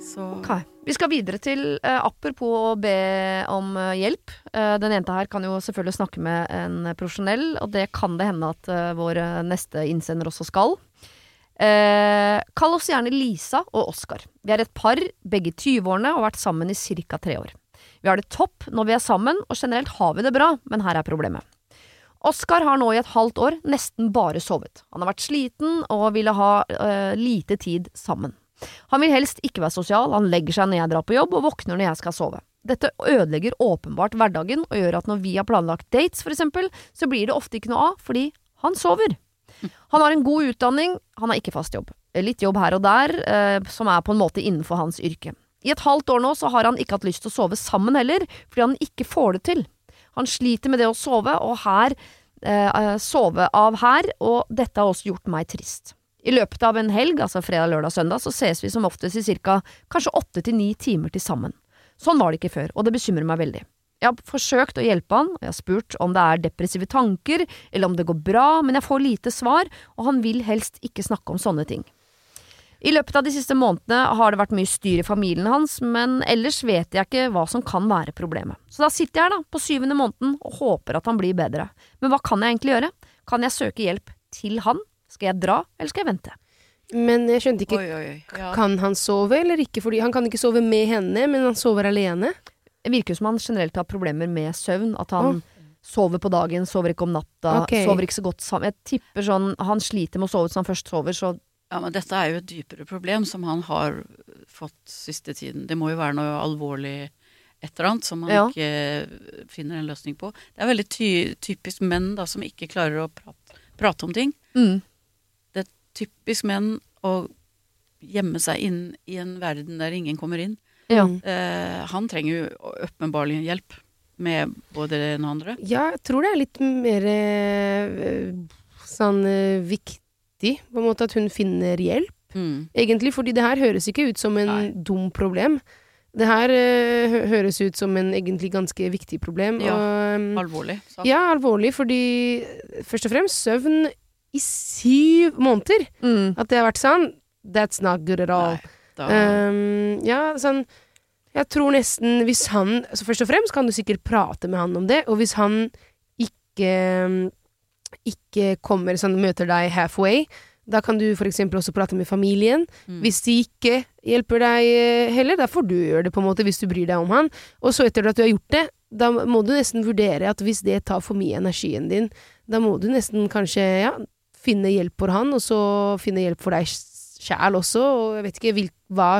Så okay. Vi skal videre til uh, apropos å be om uh, hjelp. Uh, den jenta her kan jo selvfølgelig snakke med en profesjonell, og det kan det hende at vår neste innsender også skal. Kall oss gjerne Lisa og Oskar. Vi er et par, begge 20-årene, og har vært sammen i ca. tre år. Vi har det topp når vi er sammen, og generelt har vi det bra, men her er problemet. Oskar har nå i et halvt år nesten bare sovet. Han har vært sliten og ville ha lite tid sammen. Han vil helst ikke være sosial, han legger seg når jeg drar på jobb og våkner når jeg skal sove. Dette ødelegger åpenbart hverdagen og gjør at når vi har planlagt dates, for eksempel, så blir det ofte ikke noe av fordi han sover. Han har en god utdanning, han har ikke fast jobb. Litt jobb her og der, eh, som er på en måte innenfor hans yrke. I et halvt år nå så har han ikke hatt lyst til å sove sammen heller, fordi han ikke får det til. Han sliter med det å sove, og her eh, sove av her, og dette har også gjort meg trist. I løpet av en helg, altså fredag, lørdag, søndag, så ses vi som oftest i cirka kanskje åtte til ni timer til sammen. Sånn var det ikke før, og det bekymrer meg veldig. Jeg har forsøkt å hjelpe han, og jeg har spurt om det er depressive tanker, eller om det går bra, men jeg får lite svar, og han vil helst ikke snakke om sånne ting. I løpet av de siste månedene har det vært mye styr i familien hans, men ellers vet jeg ikke hva som kan være problemet. Så da sitter jeg da, på syvende måneden, og håper at han blir bedre. Men hva kan jeg egentlig gjøre? Kan jeg søke hjelp til han? Skal jeg dra, eller skal jeg vente? Men jeg skjønte ikke Oi, oi, oi. Ja. Kan han sove eller ikke? Fordi han kan ikke sove med henne, men han sover alene. Det virker som han generelt har problemer med søvn. At han sover på dagen, sover ikke om natta, okay. sover ikke så godt sammen. Jeg tipper sånn Han sliter med å sove hvis han først sover, så ja, men dette er jo et dypere problem som han har fått siste tiden. Det må jo være noe alvorlig et eller annet som han Ja. ikke finner en løsning på. Det er veldig ty typisk menn da som ikke klarer å prate, prate om ting. mm. Typisk menn å gjemme seg inn i en verden der ingen kommer inn. Ja. Eh, han trenger jo åpenbarlig hjelp med både det ene og andre. Ja, jeg tror det er litt mer eh, sånn eh, viktig, på en måte, at hun finner hjelp. Mm. Egentlig, fordi det her høres ikke ut som en Nei. dum problem. Det her uh, hø høres ut som en egentlig ganske viktig problem. Ja, og, um, Alvorlig. Så. ja, alvorlig, fordi først og fremst søvn i syv måneder. Mm. At det har vært sånn, that's not good at all. Nei, Um, ja, sånn Jeg tror nesten hvis han altså Først og fremst kan du sikkert prate med han om det, og hvis han ikke ikke kommer sånn møter deg halfway, da kan du eksempel også prate med familien. mm. Hvis de ikke hjelper deg eh, heller, da får du gjøre det på en måte hvis du bryr deg om han. Og så etter at du har gjort det, da må du nesten vurdere at hvis det tar for mye energien din, da må du nesten kanskje ja, finne hjelp for han, og så finne hjelp for deg sjæl også. Og jeg vet ikke hvil, hva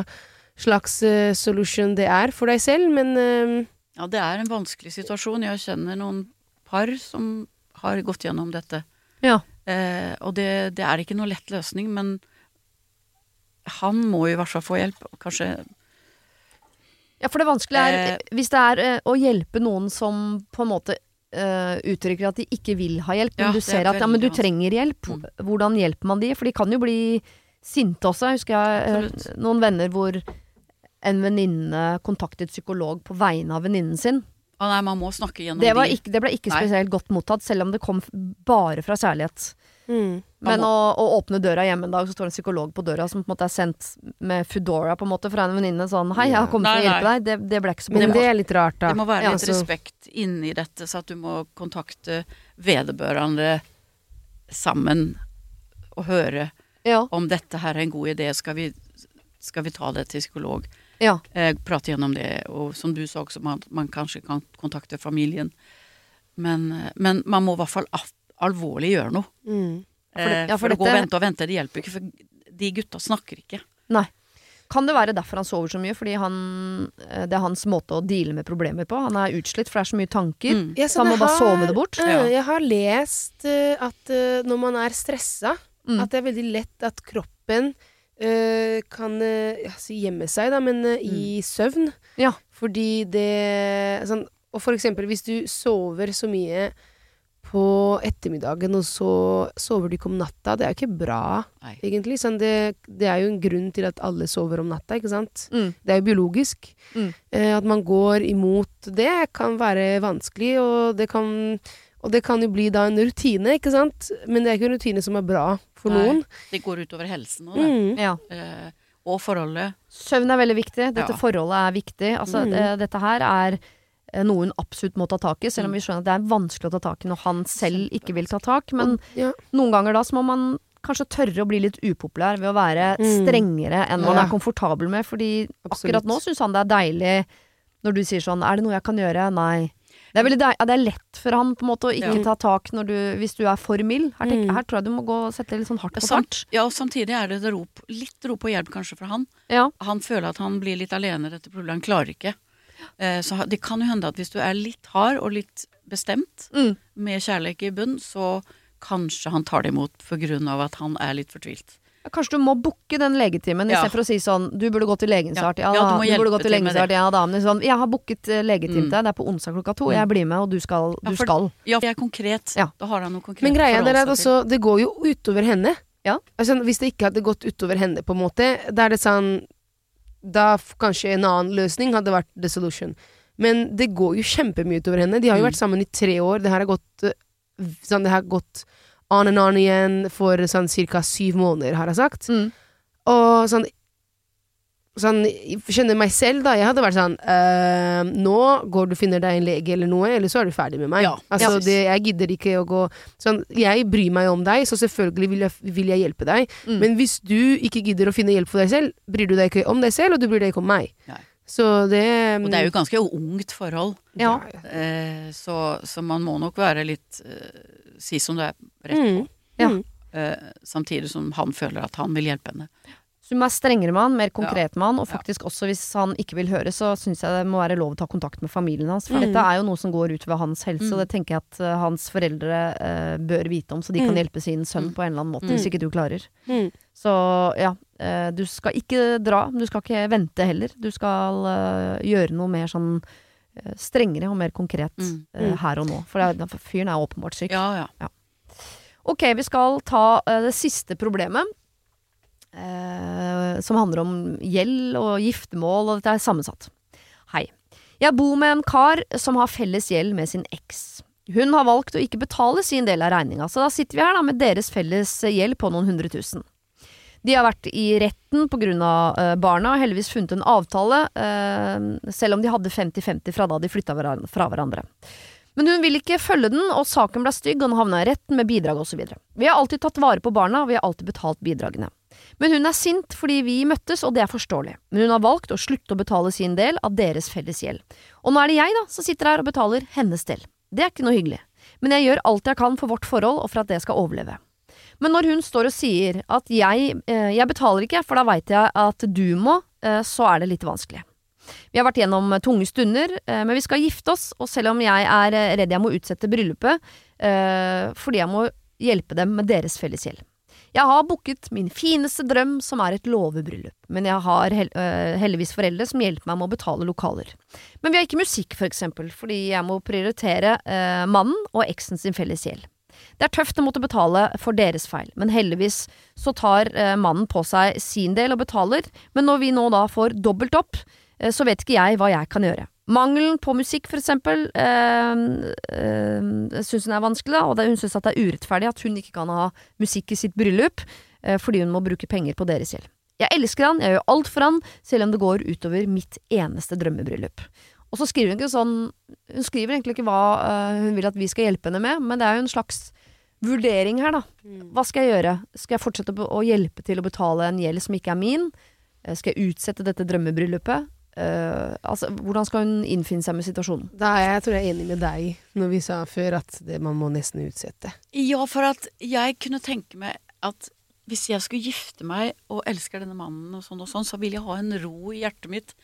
slags uh, solution det er for deg selv, men uh, Ja, det er en vanskelig situasjon. Jeg kjenner noen par som har gått gjennom dette. Ja. Uh, og det, det er ikke noe lett løsning, men han må jo i hvert fall få hjelp. og Kanskje Ja, for det vanskelige er hvis det er å hjelpe noen som på en måte eh, uttrykker at de ikke vil ha hjelp, men Ja, du er ser at ja, men du trenger hjelp. Mm. Hvordan hjelper man de? For de kan jo bli sinte også. Jeg husker jeg uh, noen venner hvor en venninne kontaktet psykolog på vegne av venninnen sin. Å nei, man må snakke gjennom Det, ikke, det ble ikke Nei. spesielt godt mottatt, selv om det kom bare fra kjærlighet. Mm. Men å, å åpne døra hjemme en dag, så står det en psykolog på døra som på en måte er sendt med Foodora på en måte fra en venninne sånn 'Hei, jeg har kommet for å Nei, hjelpe deg'. Det, det ble ikke så bra. Men det er litt rart, da. Det må være Ja, litt altså- respekt inni dette, så at du må kontakte vedbørende sammen og høre Ja, om dette her er en god idé. Skal vi, skal vi ta det til psykolog? ja. Eh, prate gjennom det, og som du sa også, man, man kanskje kan kontakte familien. Men, eh, men man må i hvert fall al- alvorlig gjøre noe. Mm. For det- Eh, ja, for for å gå og vente og vente, det hjelper ikke, for de gutta snakker ikke. Nei. Kan det være derfor han sover så mye? Fordi han, eh, det er hans måte å deale med problemer på? Han er utslitt, for det er så mye tanker. Mm. Ja, Så han må har, bare sove det bort? Ja. Jeg har lest eh, at når man er stressa, Mm. at det er veldig lett at kroppen uh, kan ja, gjemme seg, da, men uh, i søvn. Ja. Fordi det sånn, Og for eksempel hvis du sover så mye på ettermiddagen, og så sover du ikke om natta, det er jo ikke bra, Nei. egentlig. Sånn, det, det er jo en grunn til at alle sover om natta, ikke sant. Mm. Det er jo biologisk. Mm. Eh, at man går imot det, kan være vanskelig, og det kan og det kan jo bli da en rutine, ikke sant? Men det er ikke en rutine som er bra for Nei. noen. Det går utover helsen òg, det. Mm. Ja. Eh, og forholdet. Søvn er veldig viktig. Dette Ja. forholdet er viktig. Altså, Mm. eh, dette her er noe hun absolutt må ta tak i, selv om vi skjønner at det er vanskelig å ta tak i når han selv ikke vil ta tak. Men ja. noen ganger da så må man kanskje tørre å bli litt upopulær ved å være Mm. strengere enn man Ja. er komfortabel med. Fordi Absolutt. akkurat nå syns han det er deilig når du sier sånn Er det noe jeg kan gjøre? Nei. Det er, deil- ja, det er lett for han på en måte å ikke Ja. ta tak når du, hvis du er for mild. Her, tenk, Mm. her tror jeg du må gå og sette litt sånn hardt på fart. Ja, og samtidig er det et rop, litt rop på hjelp kanskje fra han. Ja. Han føler at han blir litt alene i dette problemet. Han klarer ikke. Eh, så det kan jo hende at hvis du er litt hard og litt bestemt, Mm. med kjærlighet i bunn, så kanskje han tar det imot for grunn av at han er litt fortvilt. Kanskje du må booke den legetimen Ja. istedenfor å si sånn Du burde gå til legen snart. Ja, Ja, du må du, burde gå til legen snart. Ja da. Men sånn, jeg har booket eh, legetime Mm. til deg. Det er på onsdag klokka to. Mm. Jeg blir med, og du skal. Ja, for- skal. Ja, det er konkret. Ja. Da har han noe konkret Men greia er at også, det går jo utover henne. Ja. Altså, hvis det ikke hadde gått utover henne, på en måte, da er det sånn Da kanskje en annen løsning hadde vært the solution. Men det går jo kjempemye utover henne. De har jo Mm. vært sammen i tre år. Det her har gått eh, sånn, Det har gått on and on igjen for sånn ca. syv måneder, har jeg sagt. Mm. Og sånn Sånn, kjenner meg selv, da. Jeg hadde vært sånn øh, Nå går du og finner deg en lege eller noe, eller så er du ferdig med meg. Ja, altså, ja. det, jeg gidder ikke å gå Sånn, jeg bryr meg om deg, så selvfølgelig vil jeg, vil jeg hjelpe deg. Mm. Men hvis du ikke gidder å finne hjelp for deg selv, bryr du deg ikke om deg selv, og du bryr deg ikke om meg. Nei. Så det Og det er jo ganske ungt forhold, Ja. eh, så, så man må nok være litt eh, Si som du er rett Mm. på. Ja. Mm. Eh, samtidig som han føler at han vil hjelpe henne. Så du må være strengere med han, mer konkret med han. Og Ja. faktisk også hvis han ikke vil høre, så syns jeg det må være lov å ta kontakt med familien hans. For Mm. dette er jo noe som går utover hans helse, Mm. og det tenker jeg at uh, hans foreldre uh, bør vite om, så de kan Mm. hjelpe sin sønn Mm. på en eller annen måte, Mm. hvis ikke du klarer. Mm. Så ja, uh, du skal ikke dra, du skal ikke vente heller. Du skal gjøre noe mer sånn strengere og mer konkret Mm. Mm. her og nå. For er, fyren er åpenbart syk. Ja, ja. Ok, vi skal ta uh, det siste problemet. Eh, som handler om gjeld og giftermål, og dette er sammensatt. Hei. Jeg bor med en kar som har felles gjeld med sin eks. Hun har valgt å ikke betale sin del av regninga, så da sitter vi her da med deres felles gjeld på noen hundre tusen. De har vært i retten pga. Uh, barna og heldigvis funnet en avtale, eh, selv om de hadde 50-50 fra da de flytta fra hverandre. Men hun vil ikke følge den, og saken ble stygg, og den havna i retten med bidrag osv. Vi har alltid tatt vare på barna, og vi har alltid betalt bidragene. Men hun er sint fordi vi møttes, og det er forståelig. Men hun har valgt å slutte å betale sin del av deres felles gjeld. Og nå er det jeg da, som sitter her og betaler hennes del. Det er ikke noe hyggelig. Men jeg gjør alt jeg kan for vårt forhold, og for at det skal overleve. Men når hun står og sier at jeg, eh, jeg betaler ikke, for da veit jeg at du må, eh, så er det litt vanskelig. Vi har vært gjennom tunge stunder, eh, men vi skal gifte oss, og selv om jeg er eh, redd jeg må utsette bryllupet, eh, fordi jeg må hjelpe dem med deres felles gjeld. Jeg har booket min fineste drøm, som er et låvebryllup, men jeg har hel uh, heldigvis foreldre som hjelper meg med å betale lokaler. Men vi har ikke musikk, for eksempel, fordi jeg må prioritere uh, mannen og eksen sin felles gjeld. Det er tøft å måtte betale for deres feil, men heldigvis så tar uh, mannen på seg sin del og betaler, men når vi nå da får dobbelt opp, så vet ikke jeg hva jeg kan gjøre. Mangelen på musikk, for eksempel, øh, øh, syns hun er vanskelig, da, og det, hun syns det er urettferdig at hun ikke kan ha musikk i sitt bryllup, øh, fordi hun må bruke penger på deres gjeld. Jeg elsker han, jeg gjør alt for han, selv om det går utover mitt eneste drømmebryllup. Og så skriver hun ikke sånn Hun skriver egentlig ikke hva øh, hun vil at vi skal hjelpe henne med, men det er jo en slags vurdering her, da. Hva skal jeg gjøre? Skal jeg fortsette å hjelpe til å betale en gjeld som ikke er min? Eh, Skal jeg utsette dette drømmebryllupet? Eh, altså, hvordan skal hun innfinne seg med situasjonen? Da er jeg, tror jeg er enig med deg når vi sa før at det, man må nesten utsette. Ja, for at jeg kunne tenke meg at hvis jeg skulle gifte meg og elsker denne mannen og sånn og sånn, så vil jeg ha en ro i hjertet mitt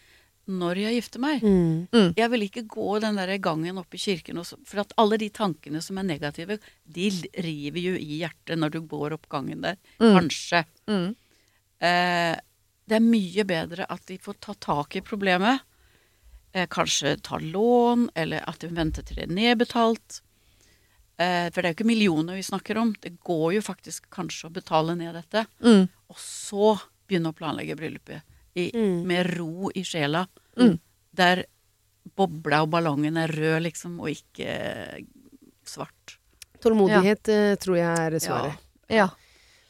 når jeg gifter meg. Mm. Jeg vil ikke gå den der gangen opp i kirken, og så, for at alle de tankene som er negative, de river jo i hjertet når du går opp gangen der. Mm. Kanskje. Mm. Eh, det er mye bedre at de får ta tak i problemet. Eh, kanskje ta lån, eller at de venter til det er nedbetalt. Eh, for det er jo ikke millioner vi snakker om. Det går jo faktisk kanskje å betale ned dette. Mm. Og så begynne å planlegge bryllupet i, Mm. med ro i sjela. Mm. Der bobla og ballongen er rød, liksom, og ikke eh, svart. Tålmodighet ja. tror jeg er svaret. Ja. Ja.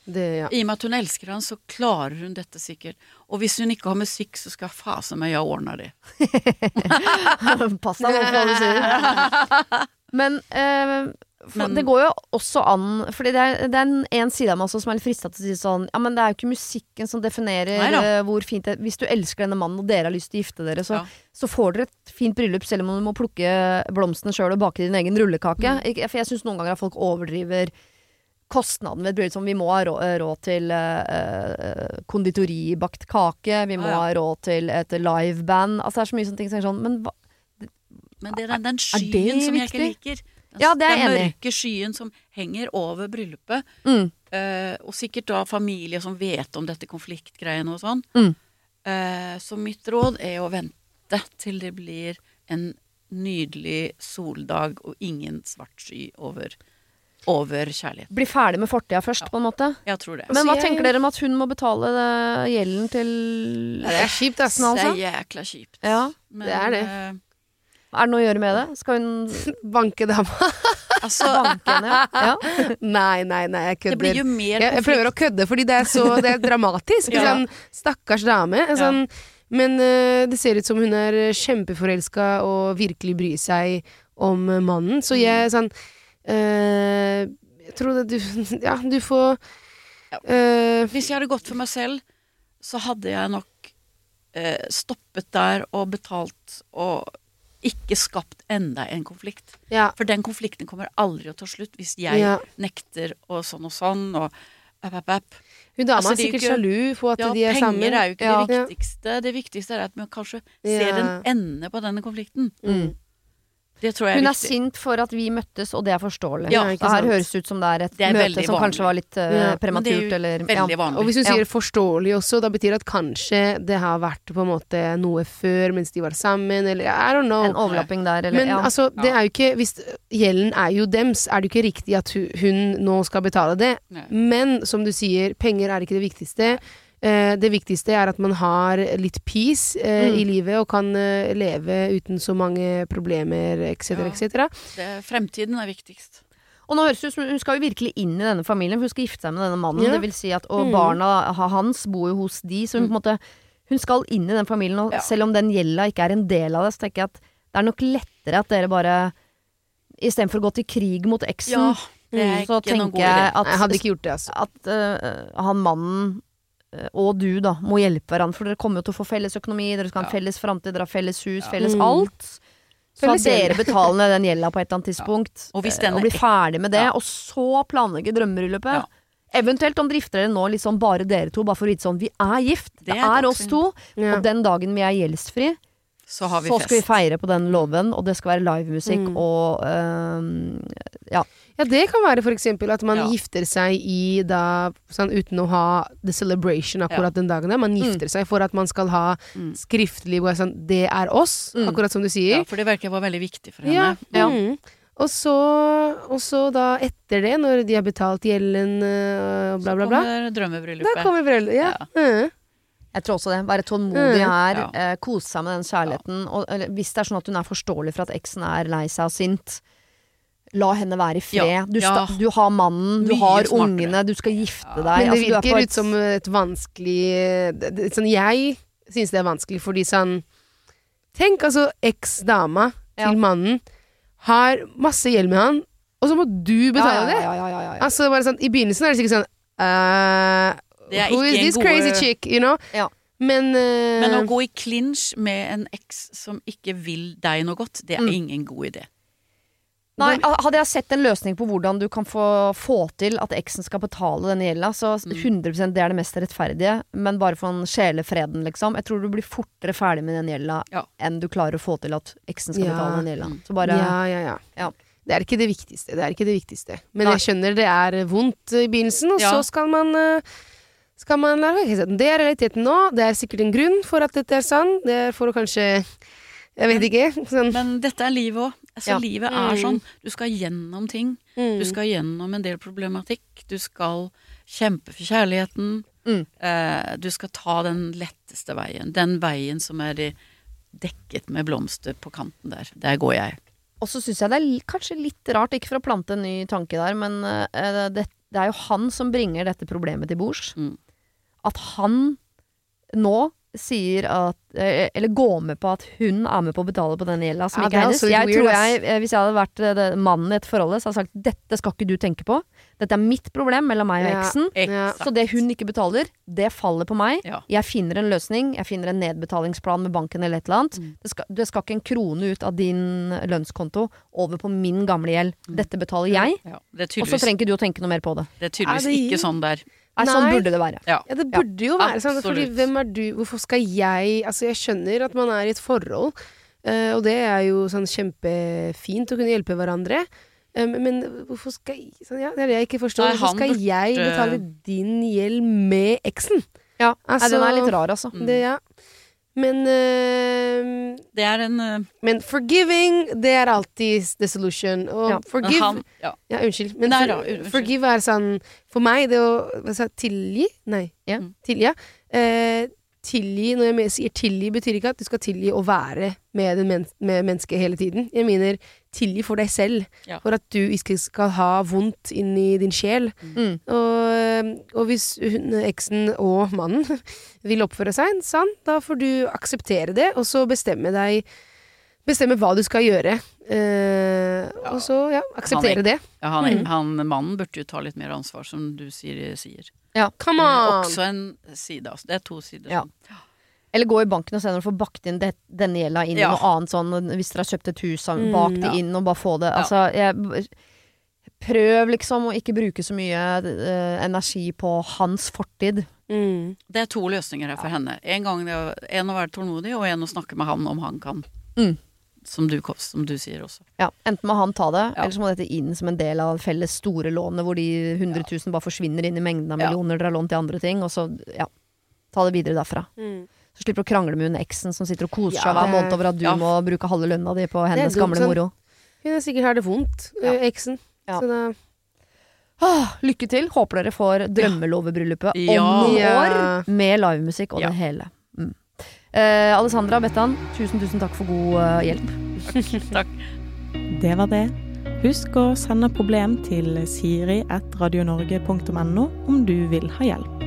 Det, ja. I og med at hun elsker han, så klarer hun dette sikkert. Og hvis hun ikke har musikk, så skal fasen meg jeg ordne det. [LAUGHS] Pass deg nå for hva du sier. Men, eh, Men- det går jo også an Fordi det er, det er en, en side av meg som er litt frista til å si sånn Ja, men det er jo ikke musikken som definerer eh, hvor fint det er. Hvis du elsker denne mannen, og dere har lyst til å gifte dere, så, Ja. så får dere et fint bryllup selv om du må plukke blomstene sjøl og bake din egen rullekake. Mm. For jeg syns noen ganger at folk overdriver kostnaden ved et bryllup. Som vi må ha råd, rå til eh, eh, konditoribakt kake, vi må ah, ja. ha råd til et liveband. Altså det er så mye sånne ting som er sånn Men hva, Men det er den, den skyen som jeg ikke liker. Den, Ja, det er jeg den enig i. mørke skyen som henger over bryllupet. mm, Uh, og sikkert da familie som vet om dette konfliktgreiene og sånn. Mm. Uh, så mitt råd er å vente til det blir en nydelig soldag og ingen svart sky over, over kjærlighet. Bli ferdig med fortida først, Ja. på en måte. Jeg tror det. Men Altså, hva jeg- tenker dere om at hun må betale gjelden til det er kjipt. Altså? Det er jækla kjipt. Ja, Men, det er det. Uh... Er det noe å gjøre med det? Skal hun [LAUGHS] Banke dama. [LAUGHS] altså, banke henne? Ja. [LAUGHS] ja. nei, nei, nei, jeg det blir jo mer jeg, jeg prøver å kødde, fordi det er så det er dramatisk. Ja. Sånn, stakkars dame. Sånn, Men uh, det ser ut som hun er kjempeforelska og virkelig bryr seg om eh, mannen. Så jeg sånn eh, Jeg tror det du [LAUGHS] Ja, du får eh, Hvis jeg hadde gått for meg selv, så hadde jeg nok eh, stoppet der og betalt og ikke skapt enda en konflikt. Ja. For den konflikten kommer aldri å ta slutt hvis jeg ja. nekter og sånn og sånn og app, app, app. Hun dama Altså, er er sikkert sjalu på at Ja, de er sammen. penger er jo ikke det viktigste. Det viktigste er at man kanskje ser en ende på denne konflikten. Mm. Det tror jeg Hun er er sint for at vi møttes, og det er forståelig. Ja, det her høres ut som det er et Det er møte som kanskje var litt uh, Ja, er prematurt, eller ja. Og hvis hun Ja. sier forståelig også, da betyr det at kanskje det har vært på en måte noe før mens de var sammen, eller I don't know. En overlapping der, eller Men ja. altså, det er jo ikke Hvis gjelden er jo dems, er det jo ikke riktig at hun, hun nå skal betale det. Nei. Men som du sier, penger er ikke det viktigste. Eh, det viktigste er at man har litt peace eh, Mm. i livet og kan eh, leve uten så mange problemer etc. Ja. etc. Fremtiden er viktigst. Og nå høres det ut som hun skal jo virkelig inn i denne familien, for hun skal gifte seg med denne mannen. Ja. Det vil si at, og Mm. barna hans bor jo hos de, så hun på en måte Hun skal inn i den familien, og Ja. selv om den gjelda ikke er en del av det, så tenker jeg at det er nok lettere at dere bare Istedenfor å gå til krig mot eksen, Mm. så tenker jeg at, Jeg hadde ikke gjort det, altså. at uh, han mannen eh, og du da må hjelpe hverandre, for dere kommer jo til å få felles økonomi, dere skal ha en Ja. felles framtid, dere har felles hus, Ja. felles Mm. alt. Så at dere betaler ned den gjelda på et eller annet tidspunkt, Og hvis eh, og er blir ferdig med det, Ja. og så planlegge drømmebryllupet. Ja. Eventuelt om drifter dere nå liksom bare dere to, bare for å vite sånn Vi er gift, det, Det er er oss to, Ja. og den dagen vi er gjeldsfri, Så har vi så fest. skal vi feire på den låven, og det skal være livemusikk Mm. og øhm, Ja, det kan være eksempel at man Ja. gifter seg i da sånn uten å ha the celebration akkurat den dagen der. Man gifter seg for at man skal ha Mm. skriftlig hvor sånn Det er oss, Mm. akkurat som du sier. Ja, for det virker var veldig viktig for henne. Ja. Mm. Og så, og så da etter det, når de har betalt gjelden øh, og bla, bla, Så kommer kommer da drømmebryllupet. kommer bryllupet, Ja. Mm. Jeg tror også det. Være tålmodig Mm. her, Ja. eh, kose seg med den kjærligheten. Og, eller, hvis det er sånn at hun er forståelig for at eksen er lei seg og sint, la henne være i fred. Ja. Du, Ja. du har mannen, du Mye har smartere. ungene, du skal gifte Ja. deg. Men det Altså, er virker et- ut som et vanskelig det, sånn, Jeg syns det er vanskelig, fordi sånn Tenk altså eks-dama Ja. til mannen har masse gjeld med han, og så må du betale det! Ja, ja, ja, ja, ja. Altså sånn, I begynnelsen er det sikkert sånn uh, Det Who is this gode- crazy chick? You know? Ja. Men, uh... Men å gå i clinch med en eks som ikke vil deg noe godt, det er Mm. ingen god idé. Nei, hadde jeg sett en løsning på hvordan du kan få, få til at eksen skal betale denne gjelda, så Mm. 100% det er det mest rettferdige, men bare for en sjelefreden, liksom. Jeg tror du blir fortere ferdig med den gjelda Ja. enn du klarer å få til at eksen skal Ja. betale den gjelda. Mm. Så bare ja, ja, ja, Ja. Det er ikke det viktigste. Det er ikke det viktigste. Men Nei. jeg skjønner det er vondt i begynnelsen, og så skal man eh, skal man lære. Det er realiteten nå. Det er sikkert en grunn for at dette er sann. Det er for å kanskje Jeg vet ikke. [LAUGHS] Sånn. Men dette er livet òg. Altså, Ja. Livet er Mm. sånn. Du skal gjennom ting. Mm. Du skal gjennom en del problematikk. Du skal kjempe for kjærligheten. Mm. Eh, du skal ta den letteste veien. Den veien som er dekket med blomster på kanten der. Der går jeg. Og så syns jeg det er kanskje litt rart, ikke for å plante en ny tanke der, men eh, det, det er jo han som bringer dette problemet til bords. Mm. At han nå sier at eh, Eller går med på at hun er med på å betale på den gjelda som Ja, ikke er hennes. Jeg tror jeg, eh, Hvis jeg hadde vært eh, det- mannen i et forhold, så hadde jeg sagt dette skal ikke du tenke på. Dette er mitt problem mellom meg og eksen. Ja. Så det hun ikke betaler, det faller på meg. Ja. Jeg finner en løsning. Jeg finner en nedbetalingsplan med banken eller et eller annet. Mm. Det, skal, det skal ikke en krone ut av din lønnskonto over på min gamle gjeld. Dette betaler jeg. Ja, det Og så trenger ikke du å tenke noe mer på det. det er tydeligvis ikke sånn der. Nei, sånn burde det være. Ja. Ja, det burde jo være sånn. Fordi hvem er du? Hvorfor skal jeg Altså, jeg skjønner at man er i et forhold, eh, og det er jo sånn kjempefint å kunne hjelpe hverandre. Eh, men hvorfor skal jeg sånn, Ja, det er det jeg ikke forstår. Nei, Hvorfor skal burde- jeg betale din gjeld med eksen? Ja, Nei, den er Altså, litt rar, altså. Mm. Det, ja. Men uh, Det er en uh, Men forgiving, det er alltid the solution. Og Ja. forgive han, ja. Ja, unnskyld. Men Nei for, da, unnskyld. forgive er sånn For meg, det å hva sa tilgi Nei. Ja. Mm. Tilgi, ja. Uh, tilgi, når jeg sier tilgi, betyr ikke at du skal tilgi å være med, men med mennesket hele tiden. Jeg mener tilgi for deg selv. Ja. For at du ikke skal ha vondt inni din sjel. Mm. Og, og hvis hun, eksen og mannen [LAUGHS] vil oppføre seg sånn, da får du akseptere det, og så bestemme deg Bestemme hva du skal gjøre. Eh, Og så, ja, akseptere det. Ja, han, Mm. han mannen burde jo ta litt mer ansvar, som du sier. sier. Come Eh, on! Også en side, altså. Det er to sider. Ja. sånn. Eller gå i banken og se når du får bakt inn det, denne gjelda inn i Ja. noe annet sånn. Hvis dere har kjøpt et hus, Mm, bak det ja. inn og bare få det. Ja. Altså, jeg, prøv liksom å ikke bruke så mye uh, energi på hans fortid. Mm. Det er to løsninger her for henne. En, gang er, en å være tålmodig, og en å snakke med han om han kan. Mm. Som, du, som du sier også. Ja, Enten må han ta det, Ja. eller så må dette inn som en del av felles store lånet, hvor de 100 000 bare forsvinner inn i mengden av Ja. millioner dere har lånt til andre ting, og så ja, ta det videre derfra. Mm. Så slipper du å krangle med hun eksen som sitter og koser Ja, seg hver måned over at du ja. må bruke halve lønna di på hennes gamle moro. Hun er sikkert har det vondt, Ja. eh, eksen. Ja. Så det Åh, lykke til. Håper dere får drømmelovebryllupet Ja. om noen Ja. år med livemusikk og Ja. det hele. Mm. Eh, Alessandra Bettan, tusen, tusen takk for god uh, hjelp. Takk. [LAUGHS] Det var det. Husk å sende problem til siri.radionorge.no om du vil ha hjelp.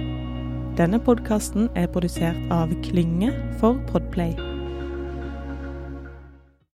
Denne podkasten er produsert av Klynge for Podplay.